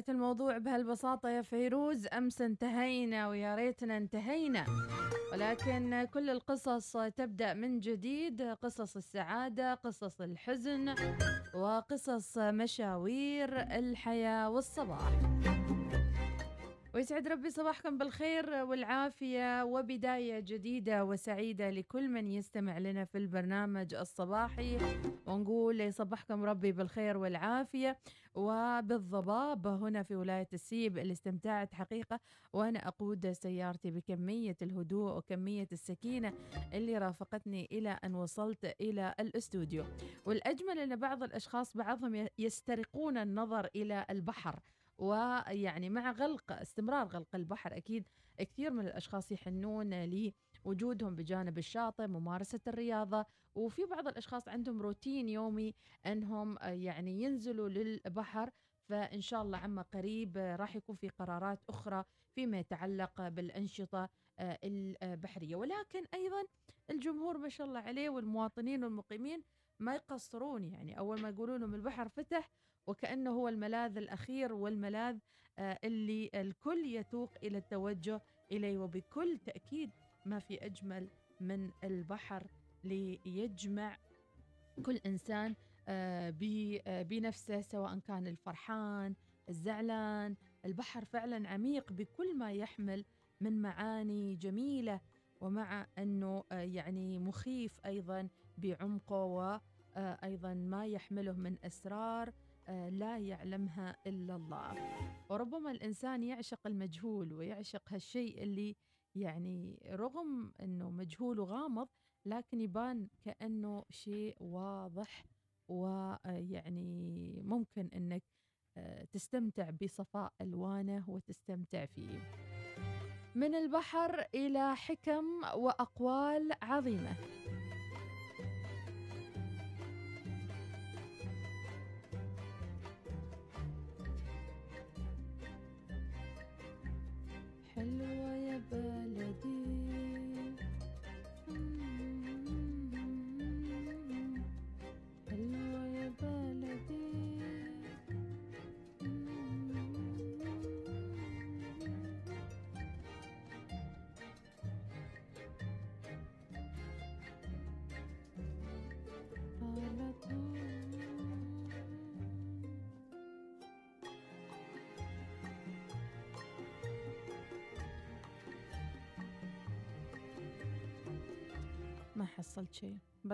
ريت الموضوع بهالبساطة يا فيروز أمس انتهينا ويا ريتنا انتهينا. ولكن كل القصص تبدأ من جديد قصص السعادة قصص الحزن وقصص مشاوير الحياة والصباح. ويسعد ربي صباحكم بالخير والعافية وبداية جديدة وسعيدة لكل من يستمع لنا في البرنامج الصباحي. ونقول يصبحكم ربي بالخير والعافية وبالضباب هنا في ولاية السيب اللي استمتعت حقيقة وأنا أقود سيارتي بكمية الهدوء وكمية السكينة اللي رافقتني إلى أن وصلت إلى الأستوديو. والأجمل أن بعض الأشخاص بعضهم يسترقون النظر إلى البحر. ويعني مع غلق استمرار غلق البحر. أكيد كثير من الأشخاص يحنون لوجودهم بجانب الشاطئ ممارسة الرياضة. وفي بعض الأشخاص عندهم روتين يومي أنهم يعني ينزلوا للبحر. فإن شاء الله عما قريب راح يكون في قرارات أخرى فيما يتعلق بالأنشطة البحرية. ولكن أيضا الجمهور ما شاء الله عليه والمواطنين والمقيمين ما يقصرون. يعني أول ما يقولوا لهم البحر فتح وكأنه هو الملاذ الأخير والملاذ آه، اللي الكل يتوق إلى التوجه إليه وبكل تأكيد ما في أجمل من البحر ليجمع كل إنسان آه، آه، بنفسه سواء كان الفرحان الزعلان. البحر فعلا عميق بكل ما يحمل من معاني جميلة ومع أنه يعني مخيف أيضا بعمقه وأيضا ما يحمله من أسرار. لا يعلمها إلا الله. وربما الإنسان يعشق المجهول ويعشق هالشيء اللي يعني رغم أنه مجهول وغامض لكن يبان كأنه شيء واضح ويعني ممكن أنك آه، تستمتع بصفاء ألوانه وتستمتع فيه. من البحر إلى حكم وأقوال عظيمة.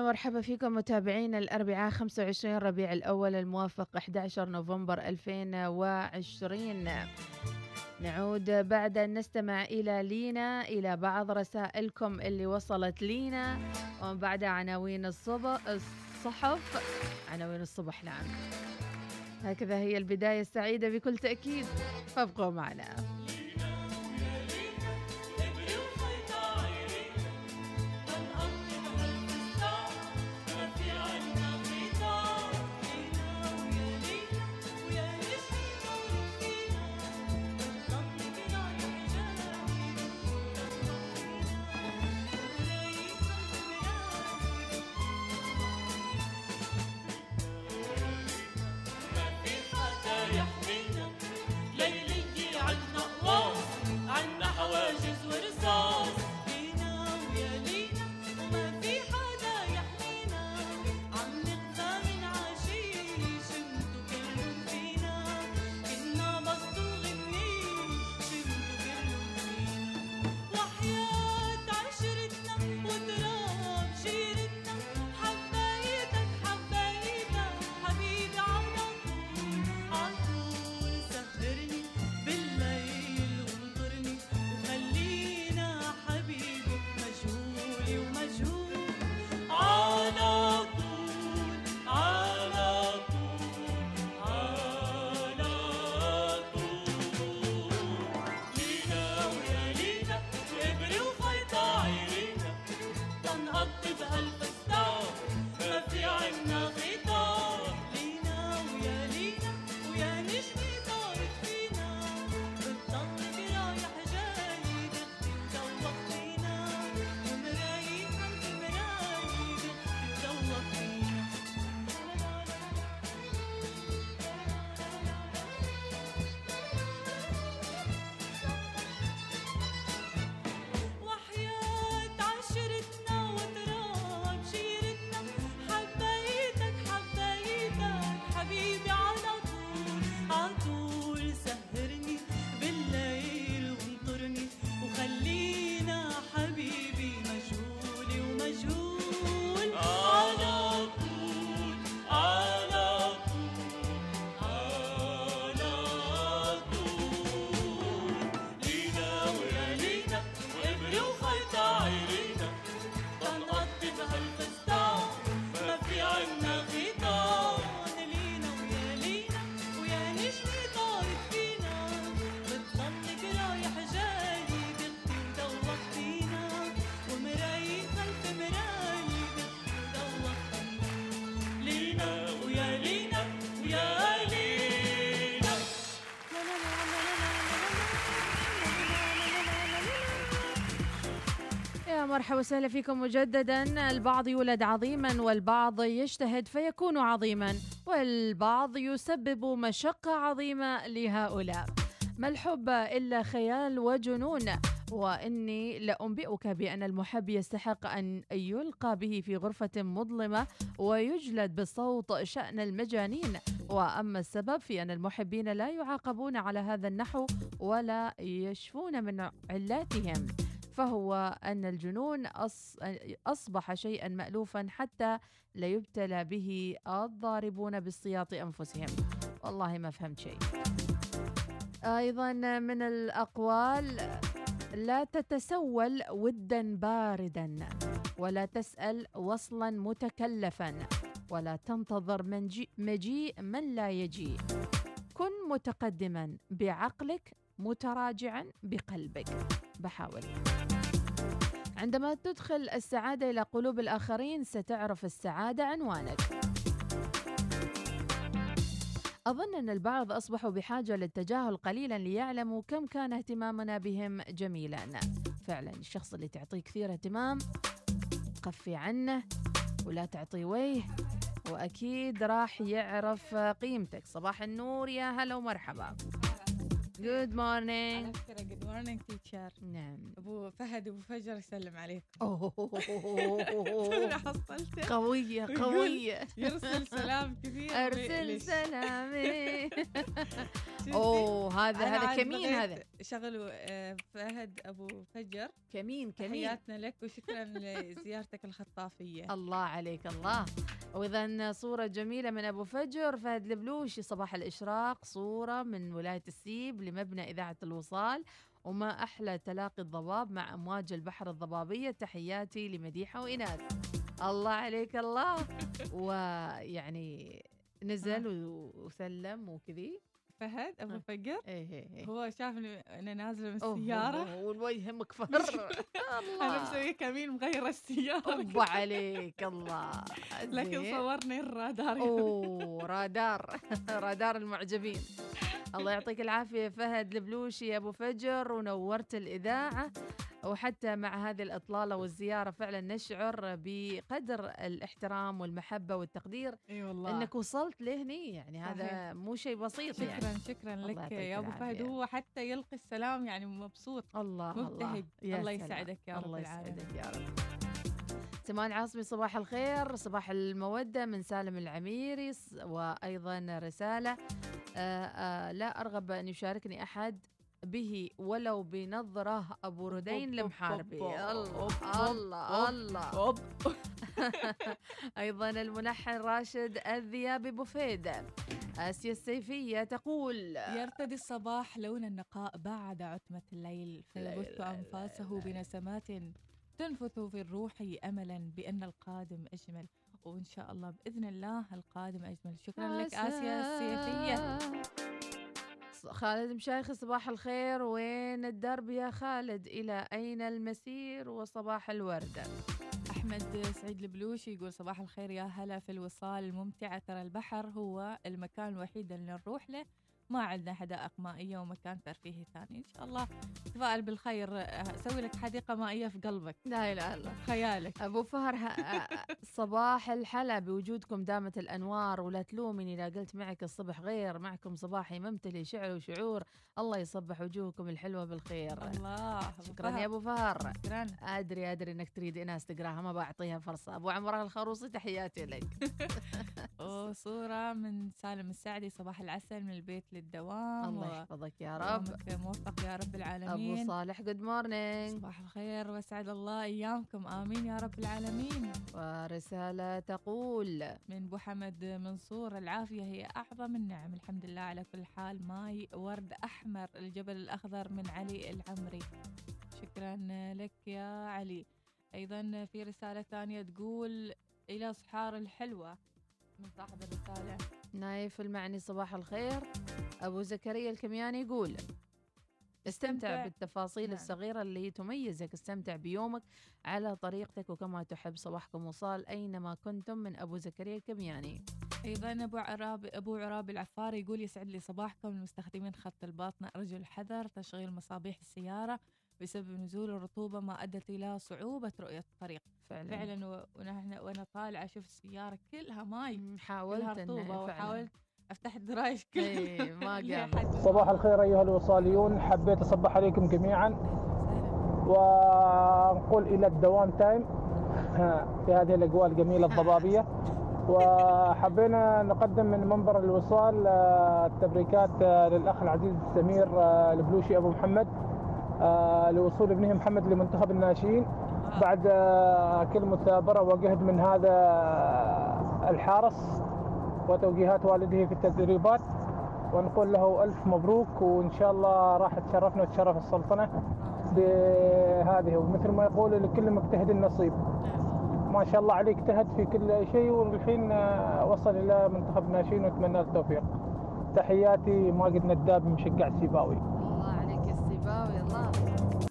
ويا هلا مرحبا فيكم متابعين الأربعاء 25 ربيع الأول الموافق 11 نوفمبر 2020 نعود بعد أن نستمع إلى لينا إلى بعض رسائلكم اللي وصلت لينا ومن بعد عناوين الصبح الصحف. عناوين الصبح نعم هكذا هي البداية السعيدة بكل تأكيد. فابقوا معنا. مرحبا وسهلا فيكم مجددا. البعض يولد عظيما والبعض يجتهد فيكون عظيما والبعض يسبب مشقة عظيمة لهؤلاء. ما الحب إلا خيال وجنون؟ وإني لأنبئك بأن المحب يستحق أن يلقى به في غرفة مظلمة ويجلد بالصوت شأن المجانين. وأما السبب في أن المحبين لا يعاقبون على هذا النحو ولا يشفون من علاتهم. فهو أن الجنون أصبح شيئا مألوفا حتى لا يبتلى به الضاربون بالسياط أنفسهم. والله ما فهمت شيء. أيضا من الأقوال لا تتسول ودا باردا ولا تسأل وصلا متكلفا ولا تنتظر من مجيء من لا يجي كن متقدما بعقلك متراجعا بقلبك. بحاول. عندما تدخل السعادة إلى قلوب الآخرين ستعرف السعادة عنوانك. أظن أن البعض أصبحوا بحاجة للتجاهل قليلا ليعلموا كم كان اهتمامنا بهم جميلا. فعلا الشخص اللي تعطيه كثير اهتمام قفي عنه ولا تعطيه وجه وأكيد راح يعرف قيمتك. صباح النور يا هلا ومرحبا. جود مورنينج good morning teacher نعم. أبو فهد أبو فجر يسلم عليكم. أوه. حصلته قوية قوية. يرسل سلام كثير أرسل سلامي أوه هذا هذا كمين هذا؟ شغلوا آه، فهد أبو فجر. كمين كمين. تحياتنا لك وشكرا لزيارتك الخطافية. الله عليك الله. واذا صورة جميلة من أبو فجر. فهد البلوشي صباح الإشراق صورة من ولاية السيب لمبنى إذاعة الوصال وما أحلى تلاقي الضباب مع أمواج البحر الضبابية. تحياتي لمديحة وإناث. الله عليك الله. ويعني نزل وسلم وكذي. فهد أبو فقر إيه إيه إيه. هو شافني أنا نازلة من السيارة. والوجه مكفر أنا مسوية كمين مغيرة السيارة. أوبا عليك الله. لكن صورني الرادار. أوه رادار. رادار المعجبين. الله يعطيك العافية فهد. البلوشي يا أبو فجر ونورت الإذاعة. وحتى مع هذه الإطلالة والزيارة فعلا نشعر بقدر الإحترام والمحبة والتقدير إي والله. إنك وصلت لهني. يعني صحيح. هذا مو شيء بسيط شكرا يعني شكرا لك يا أبو فهد. هو حتى يلقي السلام يعني مبسوط. الله مبتهج. الله, الله يسعدك يا رب الله يسعدك يا رب. سمان عاصمي صباح الخير. صباح المودة من سالم العميري وأيضا رسالة. آآ آآ لا أرغب أن يشاركني أحد به ولو بنظرة أبو ردين لمحاربي. الله الله الله. أيضا الملحن راشد الذيابي بوفيد آسيا السيفية تقول يرتدي الصباح لون النقاء بعد عتمة الليل فيبث أنفاسه بنسمات تنفث في الروح أملا بأن القادم أجمل وإن شاء الله بإذن الله القادم أجمل. شكرا لك آسيا السيفية خالد مشايخ صباح الخير. وين الدرب يا خالد؟ إلى أين المسير وصباح الوردة أحمد سعيد البلوشي يقول صباح الخير يا هلا في الوصال الممتعة. ترى البحر هو المكان الوحيد اللي نروح له. ما عندنا حدائق مائية ومكان ترفيهي ثاني. إن شاء الله تفائل بالخير أسوي لك حديقة مائية في قلبك. لا إله إلا خيالك. أبو فهر صباح الحلا بوجودكم دامت الأنوار ولا تلومني إذا قلت معك الصبح غير. معكم صباحي ممتلي شعر وشعور. الله يصبح وجوهكم الحلوة بالخير. الله. شكرا يا أبو فهر. شكرا. أدري أدري إنك تريد إناس تقراها ما بعطيها فرصة. أبو عمر الخروصي تحياتي لك. وصورة من سالم السعدي صباح العسل من البيت للدوام الله يحفظك يا رب. موفق يا رب العالمين. أبو صالح good morning صباح الخير واسعد الله أيامكم. آمين يا رب العالمين. ورسالة تقول من بو حمد منصور العافية هي أعظم النعم. الحمد لله على كل حال. ماي ورد أحمر الجبل الأخضر من علي العمري. شكرا لك يا علي. أيضا في رسالة ثانية تقول إلى صحار الحلوة. من صاحب الرسالة نايف المعني صباح الخير. أبو زكريا الكمياني يقول استمتع, بالتفاصيل نعم. الصغيرة اللي تميزك استمتع بيومك على طريقتك وكما تحب صباحكم وصال أينما كنتم من أبو زكريا الكمياني. أيضا أبو عراب أبو عراب العفاري يقول يسعد لي صباحكم المستخدمين خط الباطنة. أرجو الحذر تشغيل مصابيح السيارة. بسبب نزول الرطوبة ما أدت إلى صعوبة رؤية الطريق. فعلا. فعلا و- ونحن وأنا طالعة شفت السيارة كلها ماي كلها حاولت إنه رطوبة. وحاولت أفتح الدرايش كلها إيه، ما صباح الخير أيها الوصاليون. حبيت أصبح عليكم جميعا. ونقول إلى الدوام تايم. في هذه الأجواء الجميلة الضبابية. وحبينا نقدم من منبر الوصال آه، التبريكات آه، للأخ العزيز سمير آه، البلوشي أبو محمد. آه، لوصول ابنه محمد لمنتخب الناشئين. بعد آه، كل مثابرة وجهد من هذا آه، الحارس وتوجيهات والده في التدريبات. ونقول له ألف مبروك وإن شاء الله راح تشرفنا وتشرف السلطنة بهذه. ومثل ما يقول لكل مجتهد نصيب ما شاء الله عليه اجتهد في كل شيء والحين آه، وصل إلى منتخب الناشئين ونتمنى التوفيق. تحياتي ماجد نداب مشجع سيباوي. السيباوي الله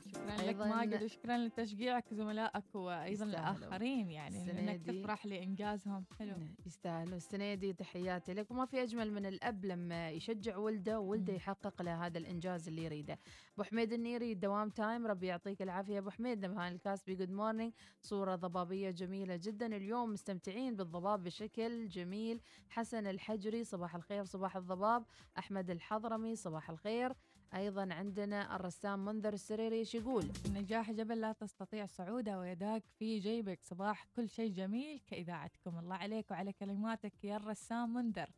شكرا لك ماجد وشكرا لتشجيعك زملائك وأيضا. الاخرين يعني إنك تفرح لانجازهم حلو. يستاهلوا. السنة دي تحياتي لك. وما في أجمل من الأب لما يشجع ولده وولده. يحقق له هذا الإنجاز اللي يريده. أبو حميد النيري دوام time. ربي يعطيك العافية أبو حميد. نبهان الكاسبي good morning صورة ضبابية جميلة جدا. اليوم مستمتعين بالضباب بشكل جميل. حسن الحجري صباح الخير صباح الضباب. أحمد الحضرمي صباح الخير. أيضا عندنا الرسام منذر السريري إيش يقول؟ النجاح جبل لا تستطيع صعوده ويداك في جيبك صباح كل شيء جميل كإذاعتكم. الله عليك وعلى كلماتك يا الرسام منذر.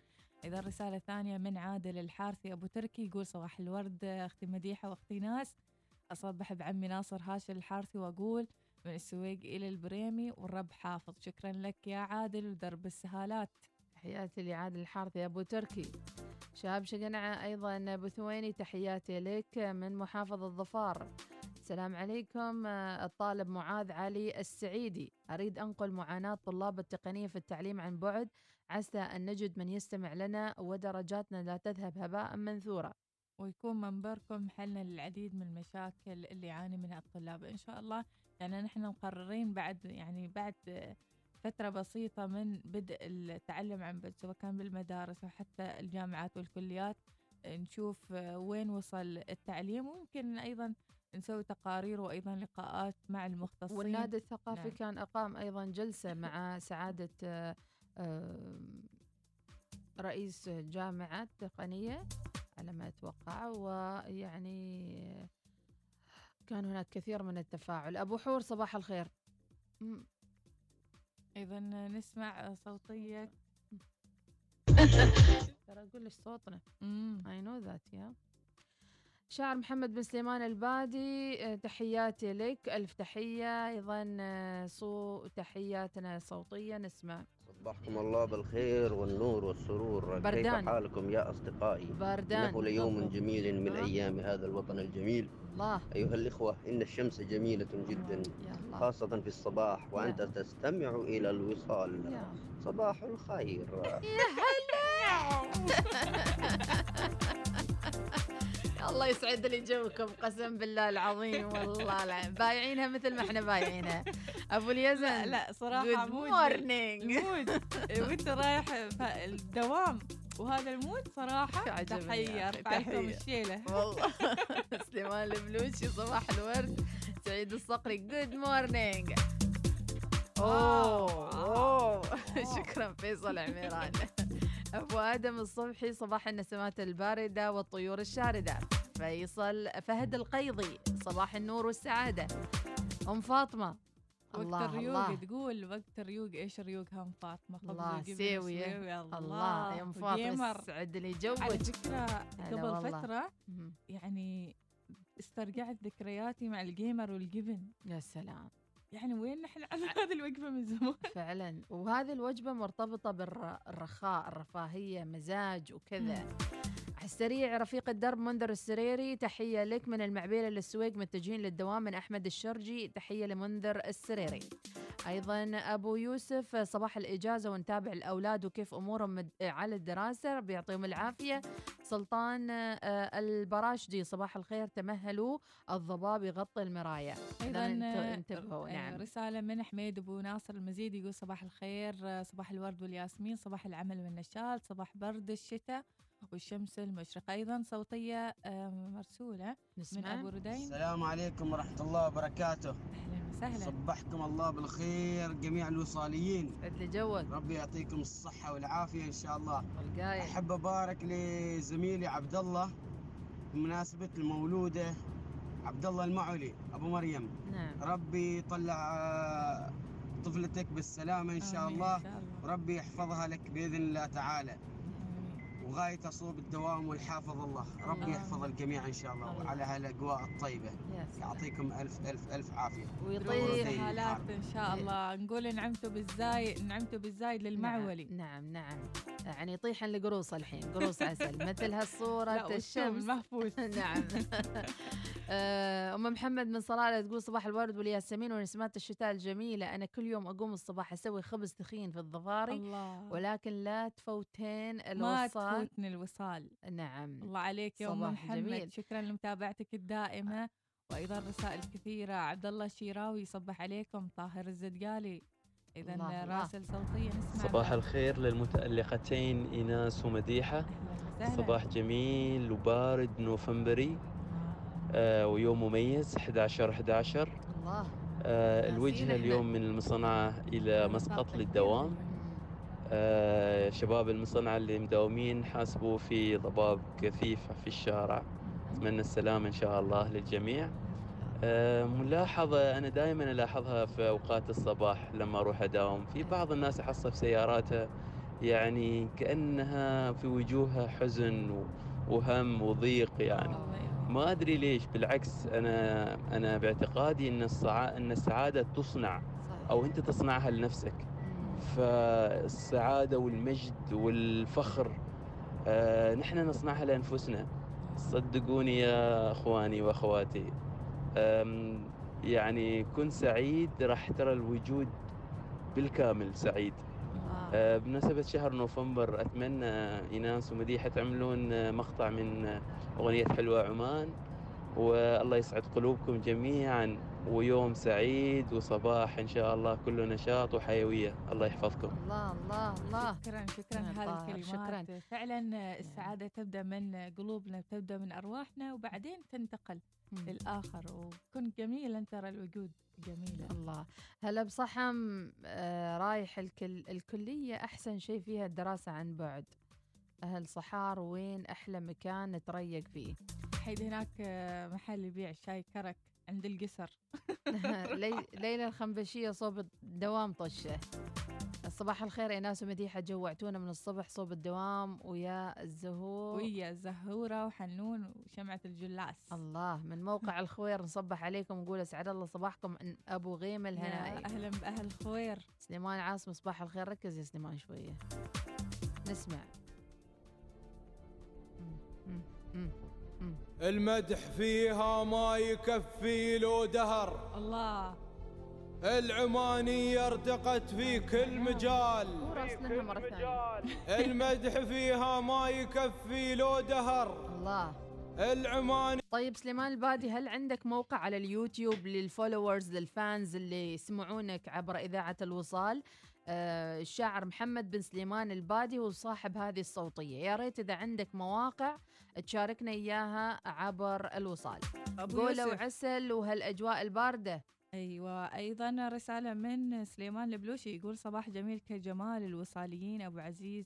إذا رسالة ثانية من عادل الحارثي أبو تركي يقول صباح الورد أختي مديحة وأختي ناس. أصبح بعمي ناصر هاشم الحارثي وأقول من السويق إلى البريمي والرب حافظ. شكرا لك يا عادل ودرب السهالات. تحياتي لعادل الحارثي أبو تركي. شهاب شقنعة أيضا ابو ثويني تحياتي لك من محافظة ظفار. السلام عليكم الطالب معاذ علي السعيدي. أريد أنقل معاناة طلاب التقنية في التعليم عن بعد. عسى أن نجد من يستمع لنا ودرجاتنا لا تذهب هباء منثورا ويكون منبركم حلنا للعديد من المشاكل اللي يعاني منها الطلاب. إن شاء الله يعني نحن مقررين بعد يعني بعد فترة بسيطة من بدء التعلم عن بعد سواء كان بالمدارس أو حتى الجامعات والكليات نشوف وين وصل التعليم. ويمكن أيضا نسوي تقارير وأيضا لقاءات مع المختصين. والنادي الثقافي نعم. كان أقام أيضا جلسة مع سعادة آه، آه، رئيس جامعة تقنية على ما أتوقع. ويعني كان هناك كثير من التفاعل. أبو حور صباح الخير. أيضا نسمع صوتية. ترى أقول لك صوتنا. I know that yeah. شاعر محمد بن سليمان البادي آه، تحياتي لك. ألف تحية. أيضا آه، صو تحياتنا صوتية. نسمع. صبحكم الله بالخير والنور والسرور. بردان. كيف حالكم يا أصدقائي. باردان إنه ليوم. جميل من آه. أيام هذا الوطن الجميل. الله. أيها الإخوة إن الشمس جميلة جدا يا الله. خاصة في الصباح وأنت تستمع إلى الوصال. يا. صباح الخير. الله يسعد لي جوكم قسم بالله العظيم والله العظيم. بايعينها مثل ما إحنا بايعينها. أبو اليزن لا لا صراحة good mood morning ال mood وأنت رايح الدوام وهذا ال mood صراحة تحية ارفع لكم. الشيلة. والله. سليمان البلوشي صباح الورد. سعيد الصقري good morning أوه أوه. شكرا فيصل عميران. أبو آدم الصبحي صباح النسمات الباردة والطيور الشاردة. فيصل فهد القيضي صباح النور والسعادة. أم فاطمة وقت الله الريوق الله تقول وقت الريوق إيش ريوق هم فاطمة خبز الله سيوية. السويوي، الله يا ام فاطمه. يسعد لي على جوك فكرة قبل والله. فترة مهم. يعني استرجعت ذكرياتي مع الجيمر والجبن يا سلام يعني وين نحن؟ على هذه الوجبة من زمان. فعلا. وهذه الوجبة مرتبطة بالرخاء الرفاهية مزاج وكذا. على السريع رفيق الدرب منذر السريري تحية لك من المعبيرة للسويق متجهين للدوام من أحمد الشرجي تحية لمنذر السريري. أيضا أبو يوسف صباح الإجازة ونتابع الأولاد وكيف أمورهم على الدراسة ربي يعطيهم العافية. سلطان آه، البراشدي صباح الخير تمهلوا الضباب يغطي المراية انت- آه، انتبهوا آه، نعم. رسالة من حميد أبو ناصر المزيد يقول صباح الخير آه، صباح الورد والياسمين صباح العمل والنشاط صباح برد الشتاء. والشمس المشرقة. أيضا صوتية مرسولة من نسمع. أبو ردين. السلام عليكم ورحمة الله وبركاته. أهلا وسهلا. صبحكم الله بالخير جميع الوصاليين. سعد لي جوك. ربي يعطيكم الصحة والعافية إن شاء الله. القاية أحب أبارك لزميلي عبد الله بمناسبة المولودة عبد الله المعولي أبو مريم. نعم. ربي يطلع آه، طفلتك بالسلامة إن شاء الله إن شاء الله. وربي يحفظها لك بإذن الله تعالى. وغاية صوب الدوام والحافظ الله. ربي. يحفظ الجميع إن شاء الله الله. وعلى هالأجواء الطيبة. يا سلام يعطيكم ألف ألف ألف عافية. دروس ويطيح زي سهالات الحرب. إن شاء الله. نقول نعمتوا بالزايد نعمتوا بالزايد للمعولي. نعم نعم يعني يطيحن القروص الحين قروص عسل مثل هالصورة الشمس. المهفوس نعم. آه، أم محمد من صلالة تقول صباح الورد والياسمين ونسمات الشتاء الجميلة. أنا كل يوم أقوم الصباح أسوي خبز تخين في الضفاري الله. ولكن لا تفوتين ما الوصال تفوتني الوصال. نعم. الله عليك يا أم صباح محمد. جميل. شكرا لمتابعتك الدائمة وأيضا رسائل كثيرة. عبد الله الشيراوي يصبح عليكم. طاهر الزدقالي. اذا. راسل صوتيه نسمع صباح. الخير ومديحة. أهلاً وسهلاً. صباح جميل وبارد نوفمبري. آه. ويوم مميز 11 11 الله. آه إحنا. اليوم من المصنعة إلى مسقط للدوام. آه شباب المصنعة اللي مداومين حاسبوا في ضباب كثيف في الشارع أتمنى السلامة إن شاء الله للجميع آه، ملاحظة أنا دائما ألاحظها في أوقات الصباح لما أروح أداوم في بعض الناس أحصها في سياراتها يعني كأنها في وجوهها حزن وهم وضيق يعني. ما أدري ليش بالعكس أنا أنا باعتقادي أن السعادة تصنع. أو أنت تصنعها لنفسك. فالسعادة والمجد والفخر. آه نحن نصنعها لأنفسنا. صدقوني يا أخواني وأخواتي. يعني كن سعيد راح ترى الوجود بالكامل سعيد. الله. آه، بمناسبة شهر نوفمبر أتمنى إيناس ومديحة تعملون آه، مقطع من آه، أغنية حلوة عمان. والله يسعد قلوبكم جميعا. ويوم سعيد وصباح إن شاء الله كله نشاط وحيوية. الله يحفظكم. الله الله الله. شكرا شكرا هذه الكلمات. شكراً. فعلا السعادة تبدأ من قلوبنا تبدأ من أرواحنا وبعدين تنتقل مم. للآخر. وكن جميلا ترى الوجود جميله الله. هلا بصحم آه رايح الكل الكلية أحسن شيء فيها الدراسة عن بعد. أهل صحار وين أحلى مكان نتريق فيه؟ حيد هناك آه، محل يبيع شاي كرك. عند القصر. لي... ليلى الخنبشية صوب الدوام طشة. صباح الخير يا ناس ومديحة جوعتونا من الصبح صوب الدوام ويا الزهور. ويا زهورة وحنون وشمعة الجلاس. الله من موقع الخوير نصبح عليكم ونقول أسعد الله صباحكم. من أبو غيم الهنائي. أهلا بأهل خوير سليمان عاصم صباح الخير. ركز يا سليمان شوية. نسمع. مم، مم. المدح فيها ما يكفي له دهر. الله. العمانية ارتقت في كل مجال. هو راسلنا مرة ثانية. المدح فيها ما يكفي له دهر. الله. العماني طيب سليمان البادي هل عندك موقع على اليوتيوب لل followers لل fans اللي يسمعونك عبر إذاعة الوصال؟ الشاعر محمد بن سليمان البادي هو صاحب هذه الصوتية. يا ريت إذا عندك مواقع تشاركنا إياها عبر الوصال. قولة يوسف. وعسل وهالأجواء الباردة. أيوه أيضا رسالة من سليمان البلوشي يقول صباح جميل كجمال الوصاليين أبو عزيز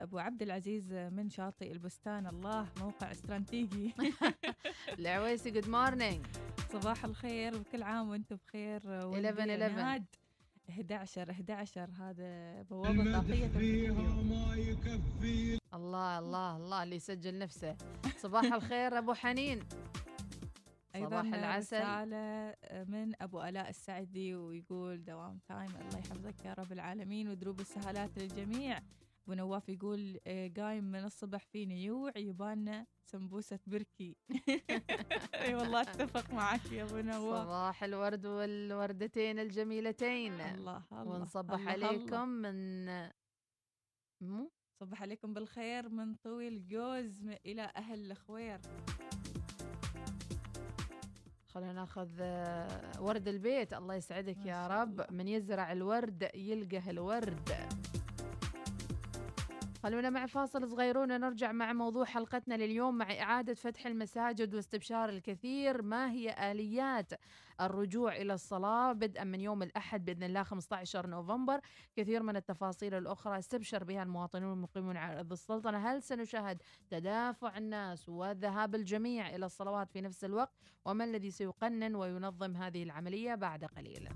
أبو عبد العزيز من شاطئ البستان. الله موقع استراتيجي. العويسي good morning صباح الخير وكل عام وأنتم بخير 11 11. 11 11 هذا بوابة طاقيه اليوم ما يكفي. الله الله الله اللي يسجل نفسه. صباح الخير أبو حنين. أيضا صباح العسل. رساله من أبو ألاء السعدي ويقول دوام time الله يحفظك يا رب العالمين ودروب السهالات للجميع. ابو نواف يقول آه، قايم من الصبح فيني يوع يبانا سمبوسة بركي. إي والله أتفق معك يا أبو نواف. صباح الورد والوردتين الجميلتين. الله الله ونصبح الله عليكم الله. من مو؟ صبح عليكم بالخير من طويل جوز إلى أهل الخوير. خلينا ناخذ آه، ورد البيت. الله يسعدك يا رب. من يزرع الورد يلقى الورد. خلونا مع فاصل صغير ونرجع مع موضوع حلقتنا لليوم مع إعادة فتح المساجد واستبشار الكثير. ما هي آليات الرجوع إلى الصلاة بدءا من يوم الأحد بإذن الله 15 نوفمبر؟ كثير من التفاصيل الأخرى استبشر بها المواطنون المقيمون على أرض السلطنة. هل سنشاهد تدافع الناس وذهاب الجميع إلى الصلوات في نفس الوقت؟ وما الذي سيقنن وينظم هذه العملية بعد قليل؟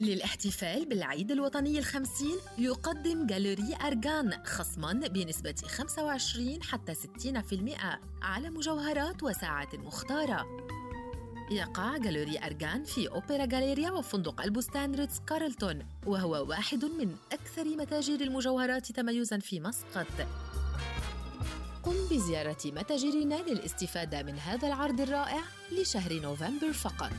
للاحتفال بالعيد الوطني الخمسين يقدم جاليري أرجان خصما بنسبة 25 حتى 60% على مجوهرات وساعات مختارة. يقع جاليري أرجان في أوبرا جاليريا وفندق البستان ريتز كارلتون وهو واحد من أكثر متاجر المجوهرات تميزاً في مسقط. قم بزيارة متاجرنا للاستفادة من هذا العرض الرائع لشهر نوفمبر فقط.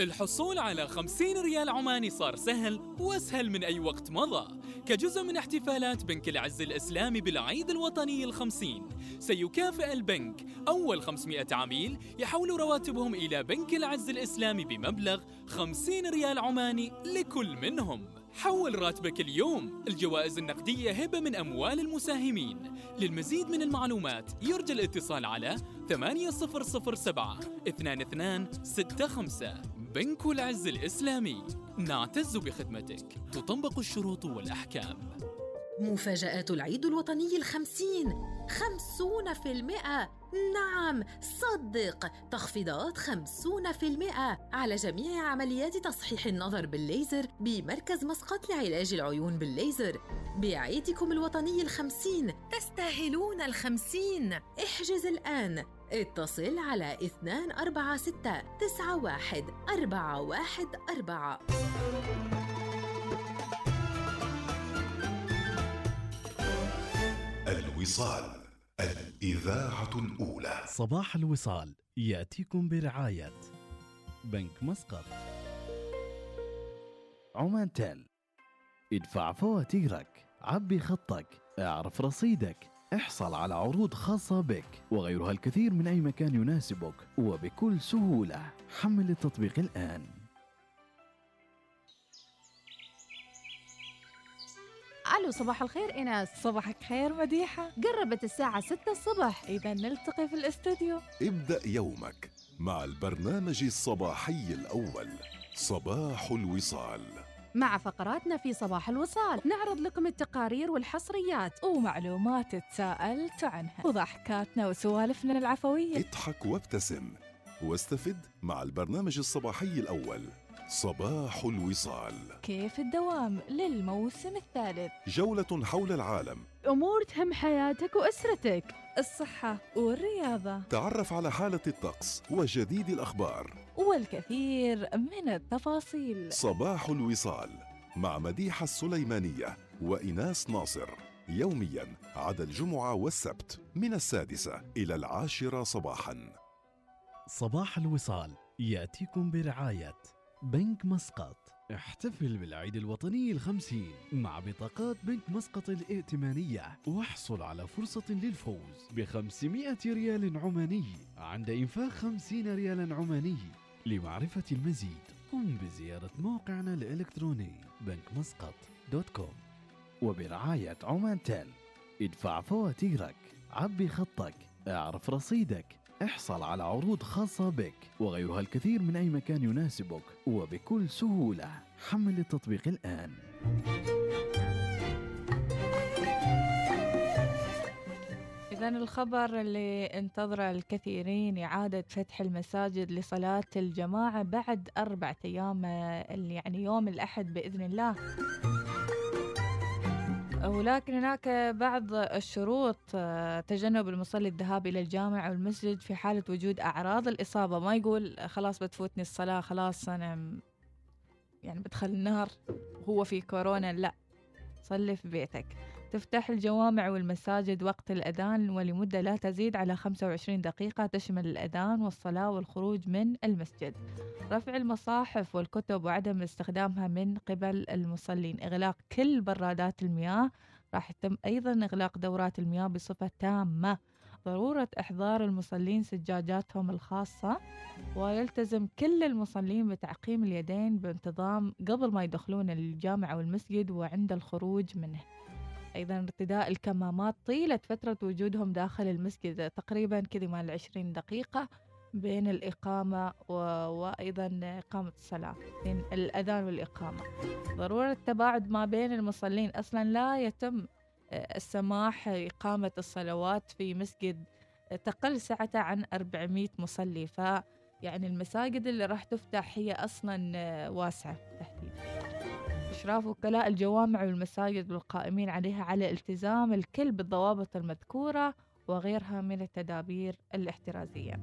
الحصول على 50 ريال عماني صار سهل وأسهل من أي وقت مضى كجزء من احتفالات بنك العز الإسلامي بالعيد الوطني الخمسين. سيكافئ البنك أول 500 عميل يحول رواتبهم إلى بنك العز الإسلامي بمبلغ 50 ريال عماني لكل منهم. حول راتبك اليوم. الجوائز النقدية هبة من أموال المساهمين. للمزيد من المعلومات يرجى الاتصال على 8007 2265 بنك العز الإسلامي. نعتز بخدمتك. تطبق الشروط والأحكام. مفاجآت العيد الوطني الخمسين. خمسون في المئة. نعم صدق. تخفيضات خمسون في المئة. على جميع عمليات تصحيح النظر بالليزر بمركز مسقط لعلاج العيون بالليزر. بعيدكم الوطني الخمسين. تستاهلون الخمسين. احجز الآن. اتصل على 246 91 414 الوصال الإذاعة الأولى. صباح الوصال يأتيكم برعاية بنك مسقط. عمان تيل ادفع فواتيرك عبي خطك اعرف رصيدك. احصل على عروض خاصة بك وغيرها الكثير من أي مكان يناسبك وبكل سهولة. حمل التطبيق الآن. ألو صباح الخير إيناس. صباحك خير مديحة. قربت الساعة 6 الصبح. إذا نلتقي في الاستوديو. ابدأ يومك مع البرنامج الصباحي الأول صباح الوصال. مع فقراتنا في صباح الوصال. نعرض لكم التقارير والحصريات ومعلومات تساءلت عنها. وضحكاتنا وسوالفنا العفوية. اضحك وابتسم واستفد مع البرنامج الصباحي الأول. صباح الوصال. كيف الدوام للموسم الثالث؟ جولة حول العالم. أمور تهم حياتك وأسرتك. الصحة والرياضة. تعرف على حالة الطقس وجديد الأخبار. والكثير من التفاصيل. صباح الوصال مع مديحة السليمانية وإناس ناصر. يوميا عدا الجمعة والسبت من السادسة إلى العاشرة صباحا. صباح الوصال يأتيكم برعاية بنك مسقط. احتفل بالعيد الوطني الخمسين مع بطاقات بنك مسقط الائتمانية واحصل على فرصة للفوز بخمسمائة ريال عماني عند إنفاق خمسين ريالا عماني. لمعرفة المزيد قم بزيارة موقعنا الإلكتروني بنك مسقط dot com وبرعاية عمان تيل ادفع فواتيرك عبي خطك اعرف رصيدك احصل على عروض خاصة بك وغيرها الكثير من أي مكان يناسبك وبكل سهولة حمل التطبيق الآن. إذا الخبر اللي انتظره الكثيرين إعادة فتح المساجد لصلاة الجماعة بعد أربعة أيام آه، اللي يعني يوم الأحد بإذن الله. ولكن هناك بعض الشروط آه، تجنب المصلي الذهاب إلى الجامع أو المسجد في حالة وجود أعراض الإصابة. ما يقول خلاص بتفوتني الصلاة خلاص أنا يعني بدخل النار وهو في كورونا لا صلي في بيتك. تفتح الجوامع والمساجد وقت الأذان ولمدة لا تزيد على 25 دقيقة تشمل الأذان والصلاة والخروج من المسجد. رفع المصاحف والكتب وعدم استخدامها من قبل المصلين. إغلاق كل برادات المياه. راح يتم أيضا إغلاق دورات المياه بصفة تامة. ضرورة إحضار المصلين سجاجاتهم الخاصة. ويلتزم كل المصلين بتعقيم اليدين بانتظام قبل ما يدخلون الجامع أو المسجد وعند الخروج منه. أيضا ارتداء الكمامات طيلة فترة وجودهم داخل المسجد تقريبا كذا مال 20 دقيقة بين الإقامة و... وأيضا إقامة الصلاة بين الأذان والإقامة. ضرورة التباعد ما بين المصلين. أصلا لا يتم آه، السماح إقامة الصلوات في مسجد تقل سعته عن 400 مصلي ف يعني المساجد اللي راح تفتح هي أصلا آه، واسعة تحديدا. إشراف وكلاء الجوامع والمساجد والقائمين عليها على التزام الكل بالضوابط المذكورة وغيرها من التدابير الاحترازية.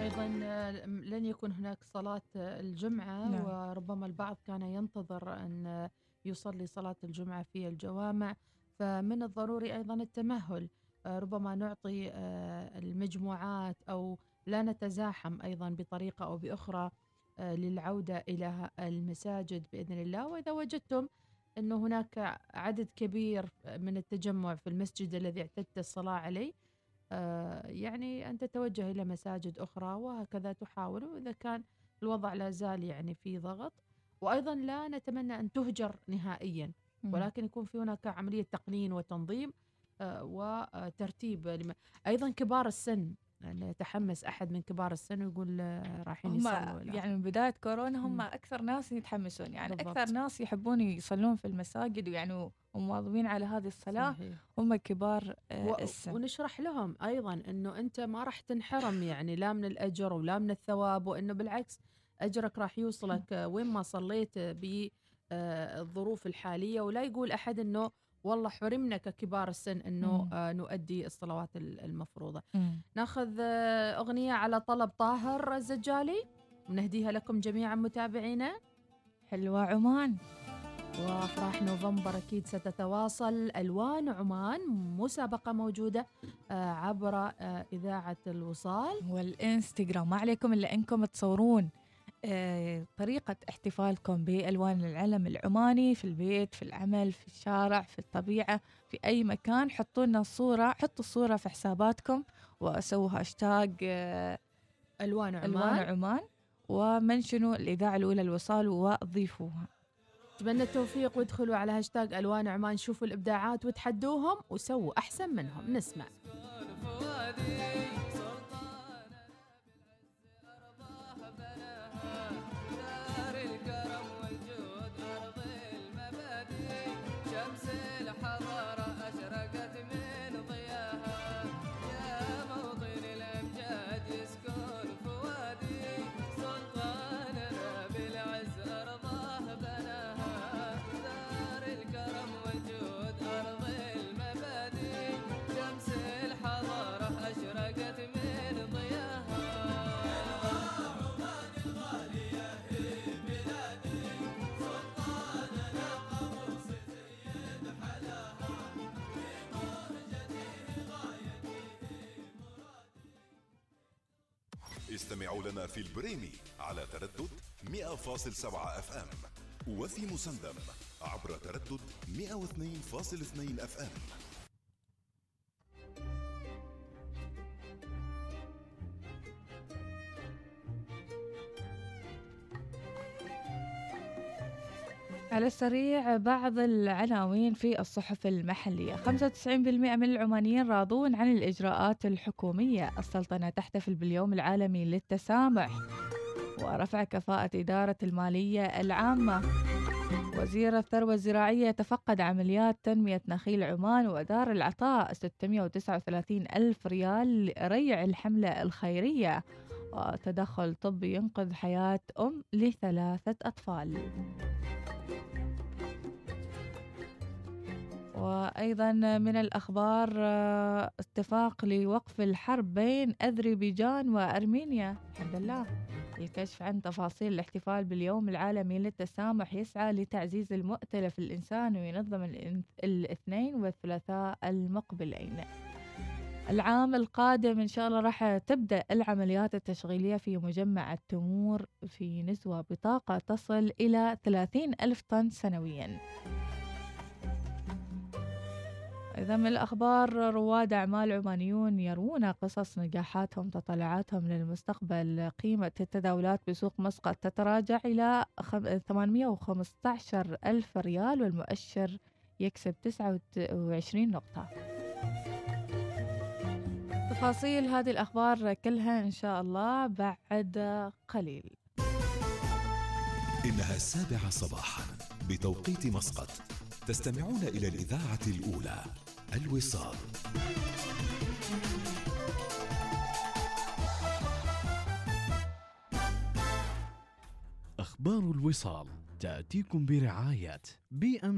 أيضا آه، لن يكون هناك صلاة الجمعة نعم. وربما البعض كان ينتظر أن يصلي صلاة الجمعة في الجوامع. فمن الضروري أيضا التمهل. آه، ربما نعطي آه، المجموعات أو لا نتزاحم أيضا بطريقة أو بأخرى. للعودة إلى المساجد بإذن الله وإذا وجدتم أنه هناك عدد كبير من التجمع في المسجد الذي اعتدت الصلاة عليه آه، يعني أن تتوجه إلى مساجد أخرى وهكذا تحاول وإذا كان الوضع لا زال يعني في ضغط وأيضا لا نتمنى أن تهجر نهائيا. ولكن يكون في هناك عملية تقنين وتنظيم آه، وترتيب أيضا كبار السن يعني يتحمس أحد من كبار السن ويقول آه، رايحين يصلوا لا. يعني من بداية كورونا هم مم. أكثر ناس يتحمسون يعني بالضبط. أكثر ناس يحبون يصلون في المساجد ويعني ومواظبين على هذه الصلاة صحيح. هم كبار آه، و- السن ونشرح لهم أيضا إنه أنت ما راح تنحرم يعني لا من الأجر ولا من الثواب وإنه بالعكس أجرك راح يوصلك آه، وين ما صليت بالظروف الحالية ولا يقول أحد إنه والله حرمنا ككبار السن إنه. آه، نؤدي الصلوات ال- المفروضة. مم. ناخذ آه، أغنية على طلب طاهر الزجالي ونهديها لكم جميعا متابعينا. حلوة عمان. وافراح نوفمبر أكيد ستتواصل. ألوان عمان مسابقة موجودة آه، عبر آه، إذاعة الوصال. والإنستغرام. ما عليكم إلا أنكم تصورون. طريقة احتفالكم بألوان العلم العماني في البيت في العمل في الشارع في الطبيعة في أي مكان. حطوا لنا الصورة حطوا الصورة في حساباتكم وسووا هاشتاج آه، ألوان عمان. ألوان عمان. ومنشنوا الإذاعة الأولى الوصال وضيفوها. أتمنى التوفيق. وادخلوا على هاشتاج ألوان عمان شوفوا الإبداعات وتحدوهم وسووا أحسن منهم. نسمع. استمعوا لنا في البريمي على تردد 100.7 FM وفي مسندم عبر تردد 102.2 FM. على السريع بعض العناوين في الصحف المحلية. 95% من العمانيين راضون عن الإجراءات الحكومية. السلطنة تحتفل باليوم العالمي للتسامح ورفع كفاءة إدارة المالية العامة. وزير الثروة الزراعية تفقد عمليات تنمية نخيل عمان وأدار العطاء. 639 ألف ريال لريع الحملة الخيرية. وتدخل طبي ينقذ حياة أم لثلاثة أطفال. وأيضا من الأخبار آه، اتفاق لوقف الحرب بين أذربيجان وأرمينيا. الحمد لله. الكشف عن تفاصيل الاحتفال باليوم العالمي للتسامح يسعى لتعزيز المؤتلف الإنسان وينظم الاثنين والثلاثاء المقبلين. العام القادم إن شاء الله راح تبدأ العمليات التشغيلية في مجمع التمور في نزوة بطاقة تصل إلى 30 ألف طن سنوياً. إذا من الأخبار رواد أعمال عمانيون يروون قصص نجاحاتهم تطلعاتهم للمستقبل. قيمة التداولات بسوق مسقط تتراجع إلى خم- 815 ألف ريال والمؤشر يكسب 29 نقطة. تفاصيل هذه الأخبار كلها إن شاء الله بعد قليل. إنها السابعة صباحا بتوقيت مسقط. تستمعون إلى الإذاعة الأولى الوصال. أخبار الوصال تأتيكم برعاية بي أم